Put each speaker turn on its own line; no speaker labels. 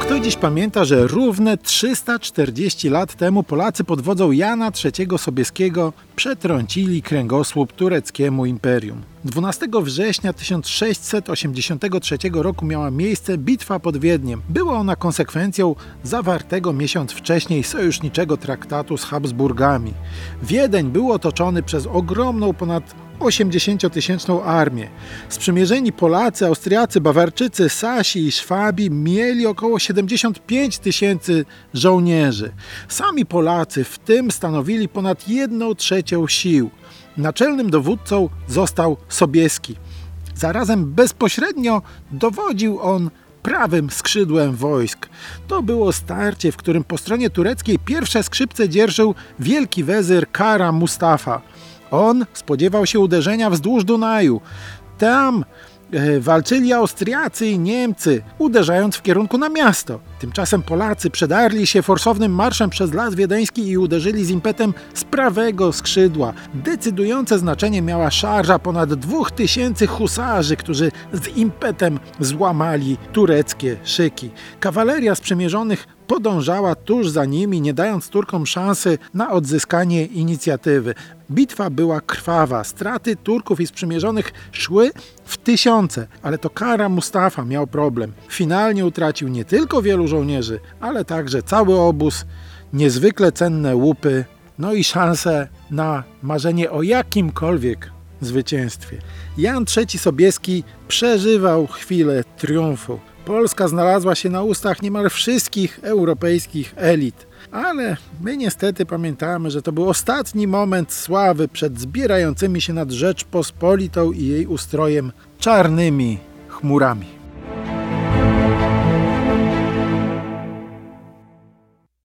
Kto dziś pamięta, że równe 340 lat temu Polacy pod wodzą Jana III Sobieskiego przetrącili kręgosłup tureckiemu imperium. 12 września 1683 roku miała miejsce bitwa pod Wiedniem. Była ona konsekwencją zawartego miesiąc wcześniej sojuszniczego traktatu z Habsburgami. Wiedeń był otoczony przez ogromną ponad 80-tysięczną armię. Sprzymierzeni Polacy, Austriacy, Bawarczycy, Sasi i Szwabi mieli około 75 tysięcy żołnierzy. Sami Polacy w tym stanowili ponad 1 trzecią sił. Naczelnym dowódcą został Sobieski. Zarazem bezpośrednio dowodził on prawym skrzydłem wojsk. To było starcie, w którym po stronie tureckiej pierwsze skrzypce dzierżył wielki wezyr Kara Mustafa. On spodziewał się uderzenia wzdłuż Dunaju. Tam e, walczyli Austriacy i Niemcy, uderzając w kierunku na miasto. Tymczasem Polacy przedarli się forsownym marszem przez Las Wiedeński i uderzyli z impetem z prawego skrzydła. Decydujące znaczenie miała szarża ponad 2000 husarzy, którzy z impetem złamali tureckie szyki. Kawaleria sprzymierzonych podążała tuż za nimi, nie dając Turkom szansy na odzyskanie inicjatywy. Bitwa była krwawa, straty Turków i sprzymierzonych szły w tysiące, ale to Kara Mustafa miał problem. Finalnie utracił nie tylko wielu żołnierzy, ale także cały obóz, niezwykle cenne łupy, no i szanse na marzenie o jakimkolwiek zwycięstwie. Jan III Sobieski przeżywał chwilę triumfu. Polska znalazła się na ustach niemal wszystkich europejskich elit. Ale my niestety pamiętamy, że to był ostatni moment sławy przed zbierającymi się nad Rzeczpospolitą i jej ustrojem czarnymi chmurami.